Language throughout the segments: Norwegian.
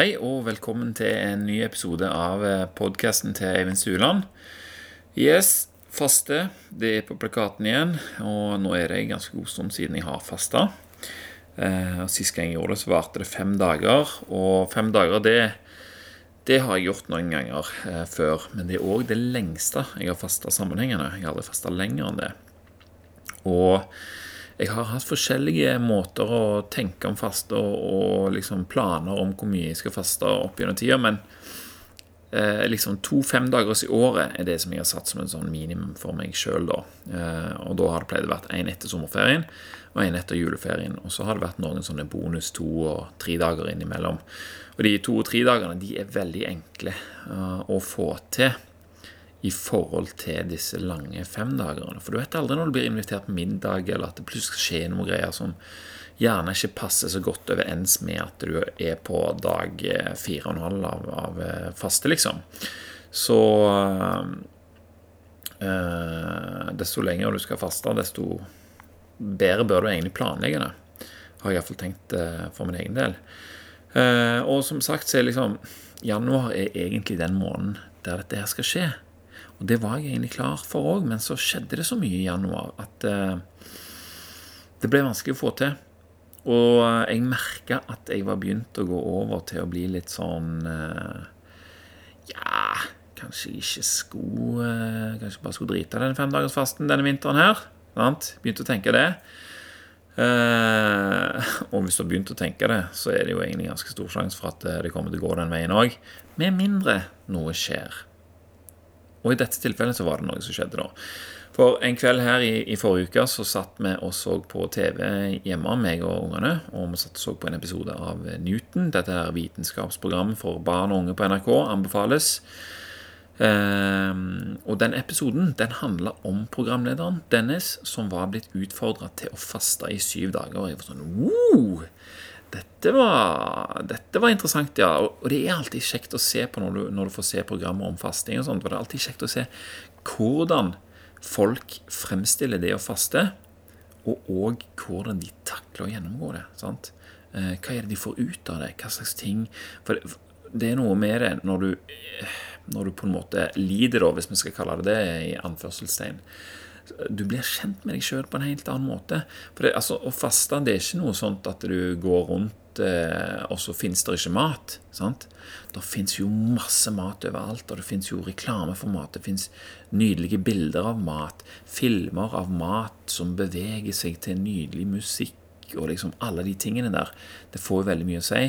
Hei og velkommen til en ny episode av podkasten til Eivind Stuland. Yes, faste. Det er på plakaten igjen, og nå er det ganske god stund siden jeg har fasta. Eh, sist gang jeg gjorde det, så varte det fem dager. Og fem dager, det, det har jeg gjort noen ganger eh, før. Men det er òg det lengste jeg har fasta sammenhengende. Jeg har aldri fasta lenger enn det. Og jeg har hatt forskjellige måter å tenke om faste og, og liksom planer om hvor mye jeg skal faste opp gjennom tida, men eh, liksom to femdagers i året er det som jeg har satt som en sånn minimum for meg sjøl, da. Eh, da har det pleid å være én etter sommerferien og én etter juleferien. Og så har det vært noen sånne bonus to og tre dager innimellom. Og de to og tre dagene de er veldig enkle uh, å få til i forhold til disse lange femdagerne. For du vet aldri når du blir invitert på middag, eller at det plutselig skjer noen greier som gjerne ikke passer så godt overens med at du er på dag eh, fire og en halv av, av eh, faste, liksom. Så øh, Desto lenger du skal faste, desto bedre bør du egentlig planlegge det. Har jeg iallfall tenkt for min egen del. Uh, og som sagt så er liksom januar er egentlig den måneden der dette her skal skje. Og det var jeg egentlig klar for òg, men så skjedde det så mye i januar at uh, det ble vanskelig å få til. Og jeg merka at jeg var begynt å gå over til å bli litt sånn uh, Ja, kanskje ikke skulle uh, Kanskje bare skulle drite den femdagersfasten denne vinteren her. Sant? Begynte å tenke det. Uh, og hvis du har begynt å tenke det, så er det jo egentlig ganske stor sjanse for at det kommer til å gå den veien òg. Med mindre noe skjer. Og i dette tilfellet så var det noe som skjedde da. For en kveld her i, i forrige uke så satt vi og så på TV hjemme, meg og ungene. Og vi satt og så på en episode av Newton. Dette er vitenskapsprogrammet for barn og unge på NRK. Anbefales. Um, og den episoden den handla om programlederen Dennis, som var blitt utfordra til å faste i syv dager. Og jeg var sånn wow! Dette var, dette var, interessant, ja. Og det er alltid kjekt å se på når du, når du får se programmer om fasting og sånt. For det er alltid kjekt å se hvordan folk fremstiller det å faste, og òg hvordan de takler å gjennomgå det. sant? Eh, hva er det de får ut av det? Hva slags ting For det, er noe med det når du, når du på en måte lider, da, hvis vi skal kalle det det, i anførselstegn du blir kjent med deg sjøl på en helt annen måte. For det, altså, Å faste det er ikke noe sånt at du går rundt eh, og så fins det ikke mat. sant? Det fins jo masse mat overalt, og det fins jo reklame for mat. Det fins nydelige bilder av mat, filmer av mat som beveger seg til nydelig musikk, og liksom alle de tingene der. Det får jo veldig mye å si.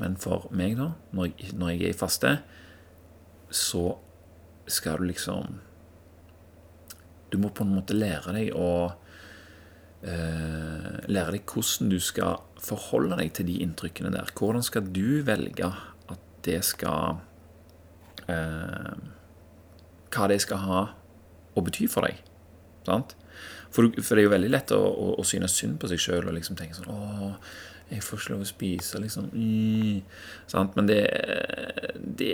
Men for meg, da, når jeg, når jeg er i faste, så skal du liksom du må på en måte lære deg å eh, Lære deg hvordan du skal forholde deg til de inntrykkene der. Hvordan skal du velge at det skal eh, Hva det skal ha å bety for deg. Sant? For, for, det er jo veldig lett å, å, å synes synd på seg sjøl og liksom tenke sånn Å, jeg får ikke lov å spise, liksom. Mm. Men det, det,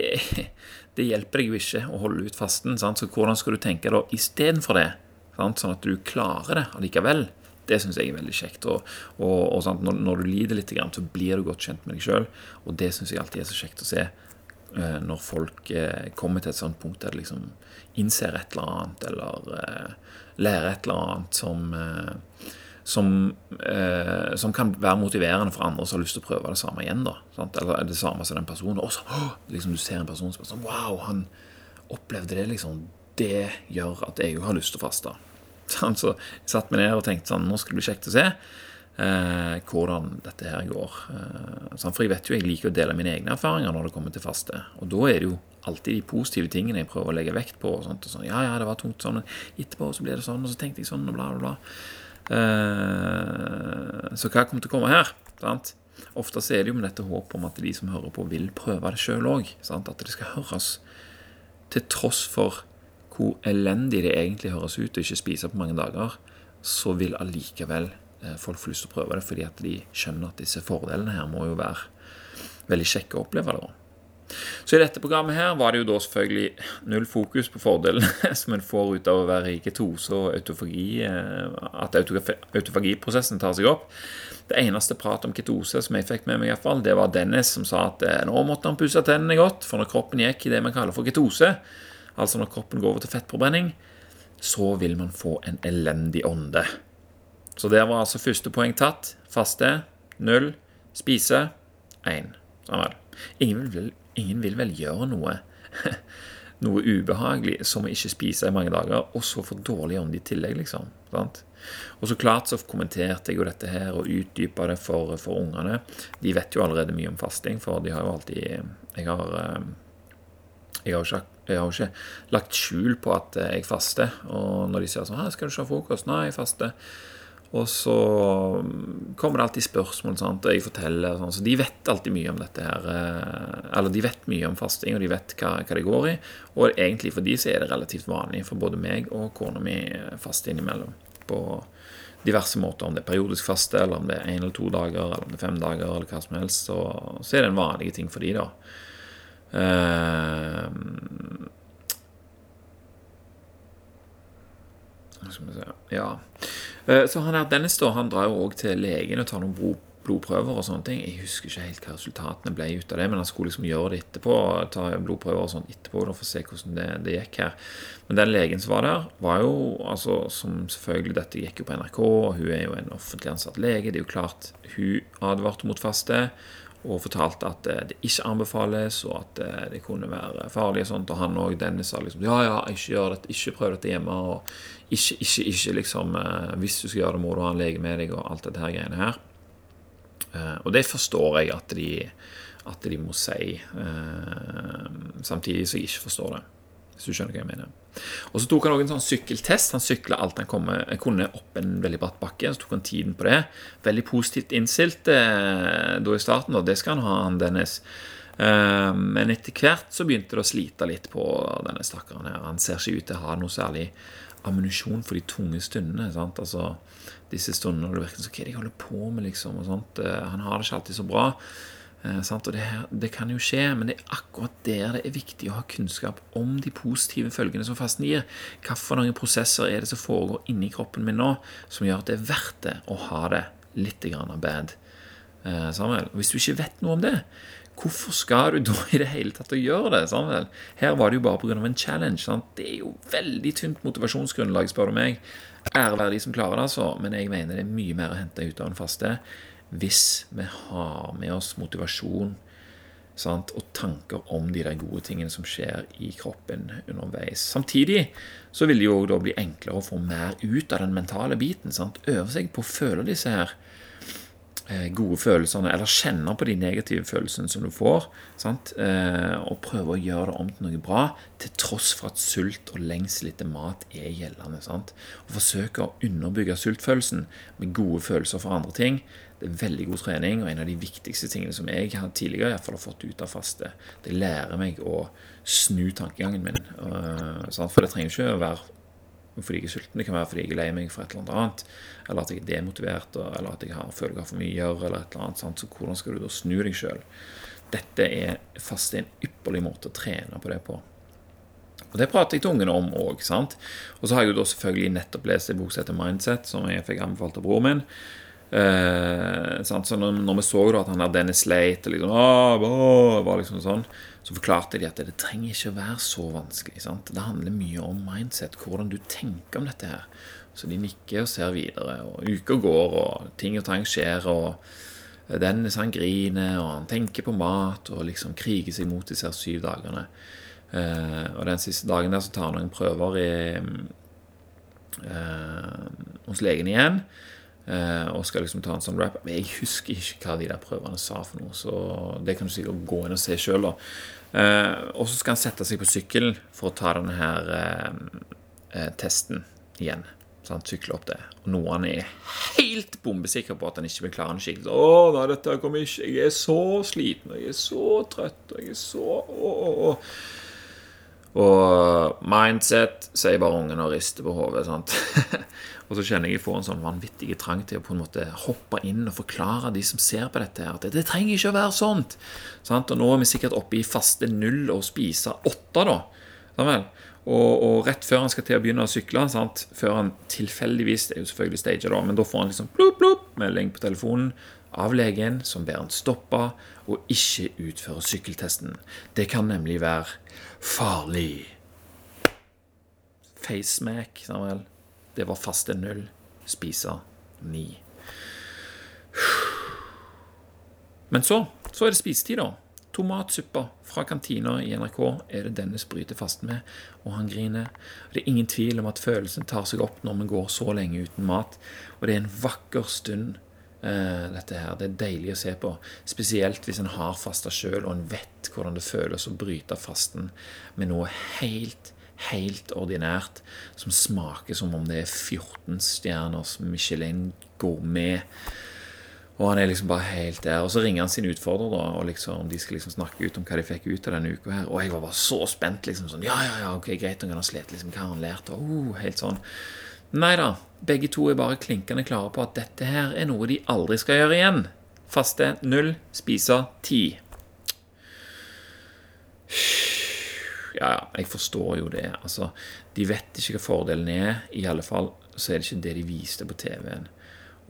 det, hjelper deg jo ikke å holde ut fasten. Sant? Så hvordan skal du tenke da istedenfor det? Sant? Sånn at du klarer det allikevel. Det syns jeg er veldig kjekt. Og, og, og når, når, du lider litt, så blir du godt kjent med deg sjøl. Og det syns jeg alltid er så kjekt å se eh, når folk eh, kommer til et sånt punkt der de liksom innser et eller annet, eller eh, lærer et eller annet som som, eh, som, kan være motiverende for andre som har lyst til å prøve det samme igjen. da, sant? Eller det samme som den personen. Og så liksom, du ser en person som er sånn Wow, han opplevde det, liksom. Det gjør at jeg jo har lyst til å faste. Så jeg satte meg ned og tenkte sånn Nå skal det bli kjekt å se eh, hvordan dette her går. Eh, for jeg vet jo jeg liker å dele mine egne erfaringer når det kommer til faste. Og da er det jo alltid de positive tingene jeg prøver å legge vekt på. Og sånt, og sånn, ja, ja, det var tungt sånn, etterpå så ble det sånn, og så tenkte jeg sånn, og bla, bla, bla. Eh, så hva kommer til å komme her? Sant? Ofte så er det jo med dette håpet om at de som hører på, vil prøve det sjøl òg. At det skal høres. Til tross for hvor elendig det egentlig høres ut å ikke spise på mange dager, så vil allikevel eh, folk få lyst til å prøve det fordi at de skjønner at disse fordelene her må jo være veldig kjekke å oppleve. det så i dette programmet her var det jo da selvfølgelig null fokus på fordelene som en får ut av å være i ketose og autofagi, eh, at autofagiprosessen tar seg opp. Det eneste pratet om ketose som jeg fikk med meg, i hvert fall, det var Dennis som sa at eh, nå måtte han pusse tennene godt, for når kroppen gikk i det man kaller for ketose, altså når kroppen går over til fettforbrenning, så vil man få en elendig ånde. Så der var altså første poeng tatt. Faste null. Spise én. Sånn ingen, vil, ingen vil vel gjøre noe noe ubehagelig som å ikke spise i mange dager, og så få dårlig ånde i tillegg, liksom. Sant? Og så klart så kommenterte jeg jo dette her og utdypa det for, for ungene. De vet jo allerede mye om fasting, for de har jo alltid Jeg har, eh, jeg har, ikke, jeg har ikke lagt skjul på at jeg faster. Og når de sier sånn 'Skal du ikke ha frokost?' 'Nei, jeg faster'. Og så kommer det alltid spørsmål, sant? og jeg forteller. Sånn, så de vet alltid mye om dette her. Eh, eller de vet mye om fasting, og de vet hva, hva det går i. Og egentlig for de så er det relativt vanlig, for både meg og kona mi faste innimellom. På diverse måter. Om det er periodisk faste, eller om det er én eller to dager, eller om det er fem dager, eller hva som helst. Så, så er det en vanlig ting for de da. Uh, skal vi se Ja. Eh, så han her Dennis da, han drar jo òg til legen og tar noen blodprøver og sånne ting. Jeg husker ikke helt hva resultatene ble ut av det, men han skulle liksom gjøre det etterpå. Ta blodprøver og sånt etterpå da, for å se hvordan det, det, gikk her. Men den legen som var der, var jo altså som selvfølgelig Dette gikk jo på NRK, og hun er jo en offentlig ansatt lege. Det er jo klart hun advarte mot faste og fortalte at det ikke anbefales, og at det kunne være farlig. Og sånt, og han og Dennis sa liksom ja, ja, ikke gjør dette, ikke prøv dette hjemme. og ikke, ikke, ikke liksom eh, Hvis du skal gjøre det, må du ha en lege med deg, og alt dette her greiene her. Eh, og det forstår jeg at de, at de må si, eh, samtidig som jeg ikke forstår det. Hvis du skjønner hva jeg mener. Og så tok han også en sånn sykkeltest. Han sykla alt han kom, kunne opp en veldig bratt bakke. Så tok han tiden på det. Veldig positivt innstilt eh, da i starten, og det skal han ha, han Dennis. Eh, men etter hvert så begynte det å slite litt på denne stakkaren her. Han ser ikke ut til å ha noe særlig ammunisjon for de tunge stundene. Sant? Altså, disse stundene når det virker som Hva jeg holder på med, liksom? Eh, han har det ikke alltid så bra. Eh? Og det, det, kan jo skje, men det er akkurat der det er viktig å ha kunnskap om de positive følgene som fasten gir. Hvilke prosesser er det som foregår inni kroppen min nå, som gjør at det er verdt det å ha det litt grann bad? Eh, Samuel, hvis du ikke vet noe om det, Hvorfor skal du da i det hele tatt å gjøre det? Samuel? Her var det jo bare pga. en challenge. Sant? Det er jo veldig tynt motivasjonsgrunnlag, spør du meg. Ære være de som klarer det, altså. Men jeg mener det er mye mer å hente ut av en faste hvis vi har med oss motivasjon sant? og tanker om de der gode tingene som skjer i kroppen underveis. Samtidig så vil det jo da bli enklere å få mer ut av den mentale biten. Sant? Øve seg på å føle disse her Eh, gode følelsene, eller kjenne på de negative følelsene som du får, sant? Eh, og prøve å gjøre det om til noe bra, til tross for at sult og lengsel etter mat er gjeldende. Sant? Og forsøke å underbygge sultfølelsen med gode følelser for andre ting. Det er veldig god trening, og en av de viktigste tingene som jeg har tidligere i hvert fall har fått ut av faste. Det lærer meg å snu tankegangen min. Uh, for det trenger ikke å være fordi jeg er sulten. Det kan være fordi jeg er lei meg for et eller annet. Eller at jeg er demotivert, eller at jeg har, føler jeg har for mye å gjøre. eller et eller annet, sant? Så hvordan skal du da snu deg sjøl? Dette er faste en ypperlig måte å trene på det på. Og Det prater jeg til ungene om òg. Og så har jeg jo da selvfølgelig nettopp lest en bok som heter Mindset, som jeg fikk anbefalt av broren min. Eh, så når, når, vi så da at han der Dennis Late liksom, var liksom sånn, så forklarte de at det trenger ikke å være så vanskelig. Sant? Det handler mye om mindset, hvordan du tenker om dette her. Så de nikker og ser videre, og uker går, og ting og tang skjer. og Dennis han griner, og han tenker på mat og liksom kriger seg mot disse syv dagene. Eh, og den siste dagen der så tar han noen prøver i, eh, hos legen igjen. Eh, og skal liksom ta en sånn rap. Men jeg husker ikke hva de der prøvene sa for noe, så det kan du sikkert gå inn og se sjøl, da. Eh, og så skal han sette seg på sykkelen for å ta denne her eh, testen igjen. Så han sykler opp det. Og noe han er helt bombesikker på at han ikke vil klare en skikkelig. Å, nei, dette kommer ikke Jeg er så sliten, og jeg er så trøtt, og jeg er så å, å, å. Og mindset, sier bare ungen og rister på hodet. og så kjenner jeg jeg får en sånn vanvittig trang til å på en måte hoppe inn og forklare de som ser på dette, her, at det, trenger ikke å være sånt. Sant? Og nå er vi sikkert oppe i faste null og spise åtte, da. Og, og, rett før han skal til å begynne å sykle, sant? før han tilfeldigvis Det er jo selvfølgelig stager, da, men da får han liksom plup, plupp, melding på telefonen av legen som ber han stoppe og ikke utføre sykkeltesten. Det kan nemlig være farlig. Facemac, Samuel. Det var faste null. Spise ni. Men så, så er det spisetid, da. Tomatsuppe fra kantina i NRK er det Dennis bryter fast med, og han griner. Det er ingen tvil om at følelsen tar seg opp når vi går så lenge uten mat, og det er en vakker stund, eh, dette her. Det er deilig å se på, spesielt hvis en har fasta sjøl, og en vet hvordan det føles å bryte fasten med noe helt helt ordinært, som smaker som om det er 14 stjerners Michelin gourmet. Og han er liksom bare helt der. Og så ringer han sin utfordrer, da, og liksom, de skal liksom snakke ut om hva de fikk ut av denne uka her. Og jeg var bare så spent. liksom sånn, Ja, ja, ja, ok, greit, han har slitt. Liksom, hva har han lært? Og, uh, helt sånn. Nei da. Begge to er bare klinkende klare på at dette her er noe de aldri skal gjøre igjen. Faste null, spise ti. Ja, ja, jeg forstår jo det. Altså, de vet ikke hva fordelen er. I alle fall så er det ikke det de viste på TV-en.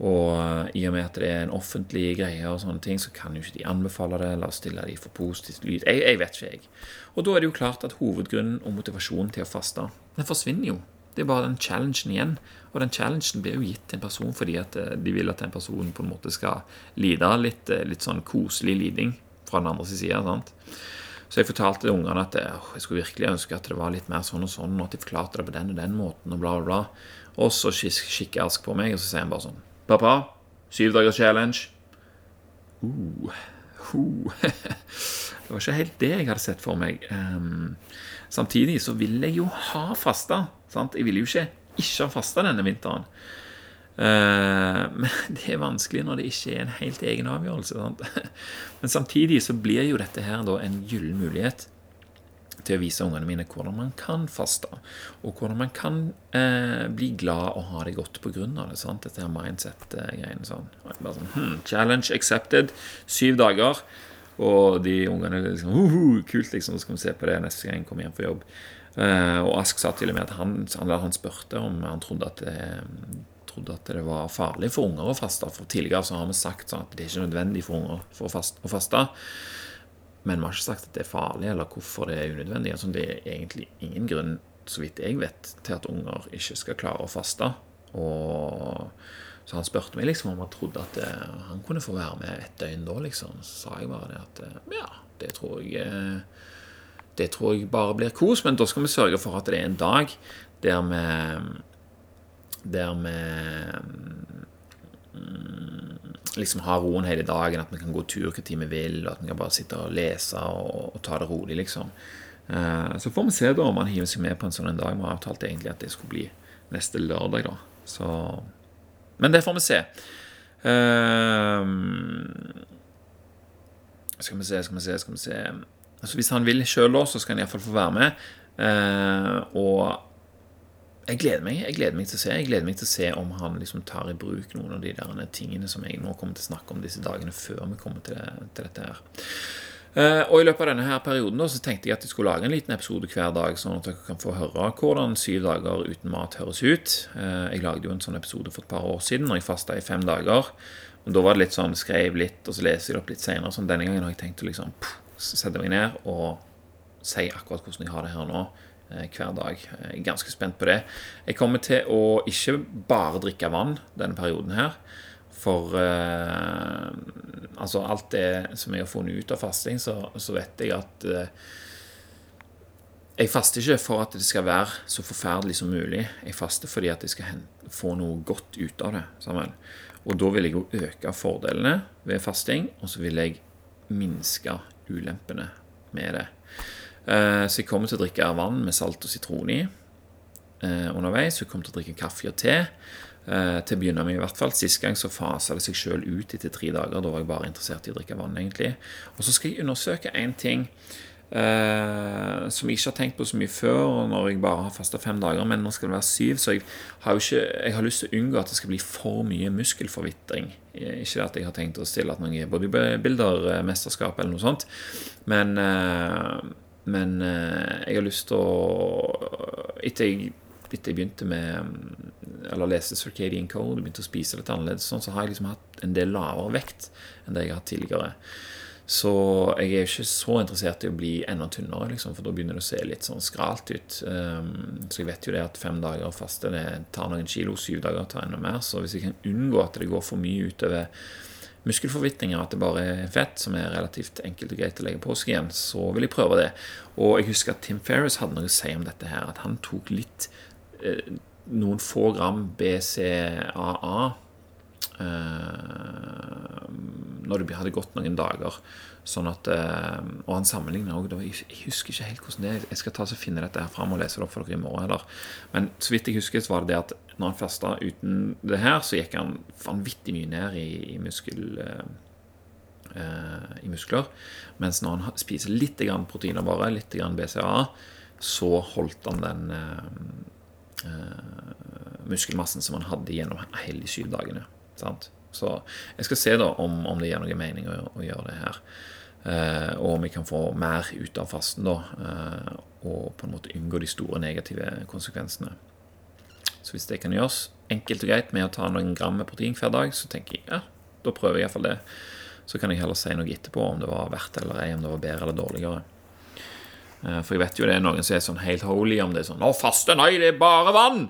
Og eh, i og med at det er en offentlig greie, og sånne ting, så kan jo ikke de anbefale det eller stille de for positivt lyd. Jeg, jeg, vet ikke, jeg. Og da er det jo klart at hovedgrunnen og motivasjonen til å faste den forsvinner jo. Det er bare den challengen igjen. Og den challengen blir jo gitt til en person fordi at eh, de vil at den personen på en måte skal lide litt, eh, litt sånn koselig liding fra den andre side. sant? Så jeg fortalte ungene at jeg skulle virkelig ønske at det var litt mer sånn og sånn, og at de forklarte det på den og den måten, og bla, bla, bla. Og så kikker Ask på meg, og så sier han bare sånn Pappa, syv dagers challenge. Uh, uh. det var ikke helt det jeg hadde sett for meg. Um, samtidig så vil jeg jo ha fasta. Sant? Jeg vil jo ikke ikke ha fasta denne vinteren. Uh, men det er vanskelig når det ikke er en helt egen avgjørelse. Sant? Men samtidig så blir jo dette her da en gyllen mulighet til å vise ungene mine hvordan man kan faste, og hvordan man kan eh, bli glad og ha det godt pga. det. sant? Dette her mindset-greiene. sånn. sånn hmm, challenge accepted. Syv dager. Og de ungene liksom uh, uh, Kult, liksom. Så skal vi se på det neste gang jeg kommer hjem fra jobb. Eh, og Ask sa til og med at han, han, han spurte om han trodde at det trodde at det var farlig for unger å faste. For tidligere så har vi sagt sånn at det er ikke nødvendig for unger for å faste. Men vi har ikke sagt at det er farlig, eller hvorfor det er unødvendig. Altså, det er egentlig ingen grunn, så vidt jeg vet, til at unger ikke skal klare å faste. Og så han spurte meg liksom om han trodde at eh, han kunne få være med et døgn da, liksom. Så sa jeg bare det at eh, ja, det tror jeg eh, Det tror jeg bare blir kos, men da skal vi sørge for at det er en dag der vi Der vi liksom ha roen hele dagen, at vi kan gå tur tid vi vil, og at vi kan bare sitte og lese og, og ta det rolig, liksom. Uh, så får vi se da om han hiver seg med på en sånn en dag. Vi avtalt egentlig at det skulle bli neste lørdag, da. Så Men det får vi se. Uh, skal vi se, skal vi se, skal vi se Altså Hvis han vil sjøl, så skal han iallfall få være med. Uh, og jeg gleder meg jeg gleder meg til å se Jeg gleder meg til å se om han liksom tar i bruk noen av de der tingene som jeg nå kommer til å snakke om disse dagene før vi kommer til, til dette her. Uh, og I løpet av denne her perioden da, så tenkte jeg at jeg skulle lage en liten episode hver dag, sånn at dere kan få høre hvordan syv dager uten mat høres ut. Uh, jeg lagde jo en sånn episode for et par år siden når jeg fasta i fem dager. Og Da var det litt sånn, skrev litt, og så leser jeg det opp litt senere. Sånn, denne gangen har jeg tenkt å liksom, sette meg ned og si akkurat hvordan jeg har det her nå. Eh, hver dag. Jeg er ganske spent på det. Jeg kommer til å ikke bare drikke vann denne perioden her. For eh, altså alt det som jeg har funnet ut av fasting, så, så vet jeg at eh, Jeg faster ikke for at det skal være så forferdelig som mulig. Jeg faster fordi at jeg skal få noe godt ut av det. Sammen. Og da vil jeg jo øke fordelene ved fasting, og så vil jeg minske ulempene med det. Eh, så jeg kommer til å drikke vann med salt og sitron i eh, underveis. Jeg kommer til å drikke kaffe og te. Eh, til å begynne med i hvert fall. Sist gang så fasa det seg sjøl ut etter tre dager. Da var jeg bare interessert i å drikke vann, egentlig. Og så skal jeg undersøke én ting eh, som jeg ikke har tenkt på så mye før, når jeg bare har fasta fem dager. Men nå skal det være syv, så jeg har ikke Jeg har lyst til å unngå at det skal bli for mye muskelforvitring. Ikke at jeg har tenkt å stille at noen bodybuilder-mesterskap eller noe sånt, men uh, men eh, jeg har lyst til å Etter jeg etter jeg begynte med Eller leste Circadian Code og begynte å spise litt annerledes, sånn, så har jeg liksom hatt en del lavere vekt enn det jeg har hatt tidligere. Så jeg er ikke så interessert i å bli enda tynnere, liksom, for da begynner det å se litt sånn skralt ut. Um, så jeg vet jo det at fem dager faste det tar noen kilo, syv dager tar enda mer. Så hvis jeg kan unngå at det går for mye utover muskelforvitninger, at det bare er fett, som er relativt enkelt og greit å legge på seg igjen, så vil jeg prøve det. Og jeg husker at Tim Ferris hadde noe å si om dette her, at han tok litt eh, noen få gram BCAA eh, når det hadde gått noen dager. Sånn at, eh, og han sammenligner òg Jeg husker ikke helt hvordan det er. Jeg skal ta og finne dette her fram og lese det opp for dere i morgen. Eller. Men så vidt jeg husker, så var det det at når han fasta uten det her, så gikk han vanvittig mye ned i, i muskel i muskler. Mens når han spiser litt grann proteiner bare, litt grann BCA, så holdt han den uh, muskelmassen som han hadde gjennom hele de syv dagene. Sant? Så jeg skal se da om, om det gir noe mening å, å gjøre det her. Eh, og om vi kan få mer ut av fasten da, eh, og på en måte unngå de store negative konsekvensene. Så hvis det kan gjøres enkelt og greit med å ta noen gram med protein hver dag, så tenker jeg ja, da prøver jeg iallfall det. Så kan jeg heller si noe etterpå om det var verdt eller ei, om det var bedre eller dårligere. Eh, for jeg vet jo det er noen som er sånn helt holy om det er sånn 'Å, faste, nei, det er bare vann!'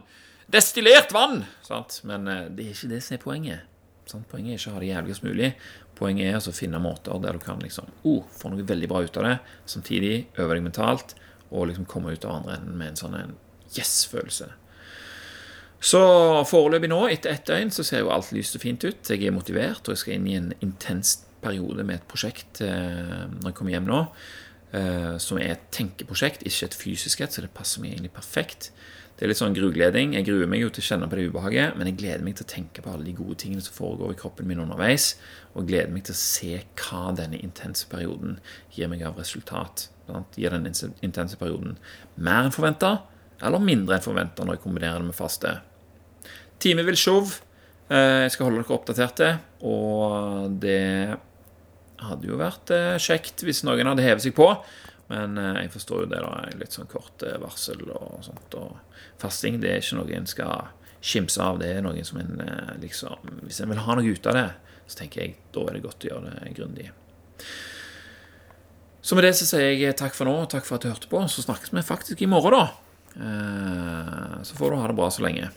Destillert vann! Sant? Men eh, det er ikke det som er poenget. Sant? Poenget er ikke å ha det jævligst mulig. Poenget er å finne måter der du kan liksom, oh, få noe veldig bra ut av det, samtidig øve deg mentalt og liksom komme ut av andre enden med en sånn yes-følelse. Så foreløpig nå, etter ett døgn, så ser jo alt lyst og fint ut. Jeg er motivert, og jeg skal inn i en intens periode med et prosjekt eh, når jeg kommer hjem nå, som er et tenkeprosjekt, ikke et fysisk et, så det passer meg egentlig perfekt. Det er litt sånn grugleding. Jeg gruer meg jo til å kjenne på det ubehaget, men jeg gleder meg til å tenke på alle de gode tingene som foregår i kroppen min underveis, og gleder meg til å se hva denne intense perioden gir meg av resultat. Gir den intense perioden mer enn forventa, eller mindre enn forventa når jeg kombinerer det med faste. Time vil show. Eh, jeg skal holde dere oppdaterte, og det hadde jo vært eh, kjekt hvis noen hadde hevet seg på. Men eh, jeg forstår jo det, da. Litt sånn kort eh, varsel og sånt. Og fasting det er ikke noe en skal skimse av. Det er noe som en liksom Hvis en vil ha noe ut av det, så tenker jeg da er det godt å gjøre det grundig. Så med det så sier jeg takk for nå, og takk for at du hørte på. Så snakkes vi faktisk i morgen, da. Så får du ha det bra så lenge.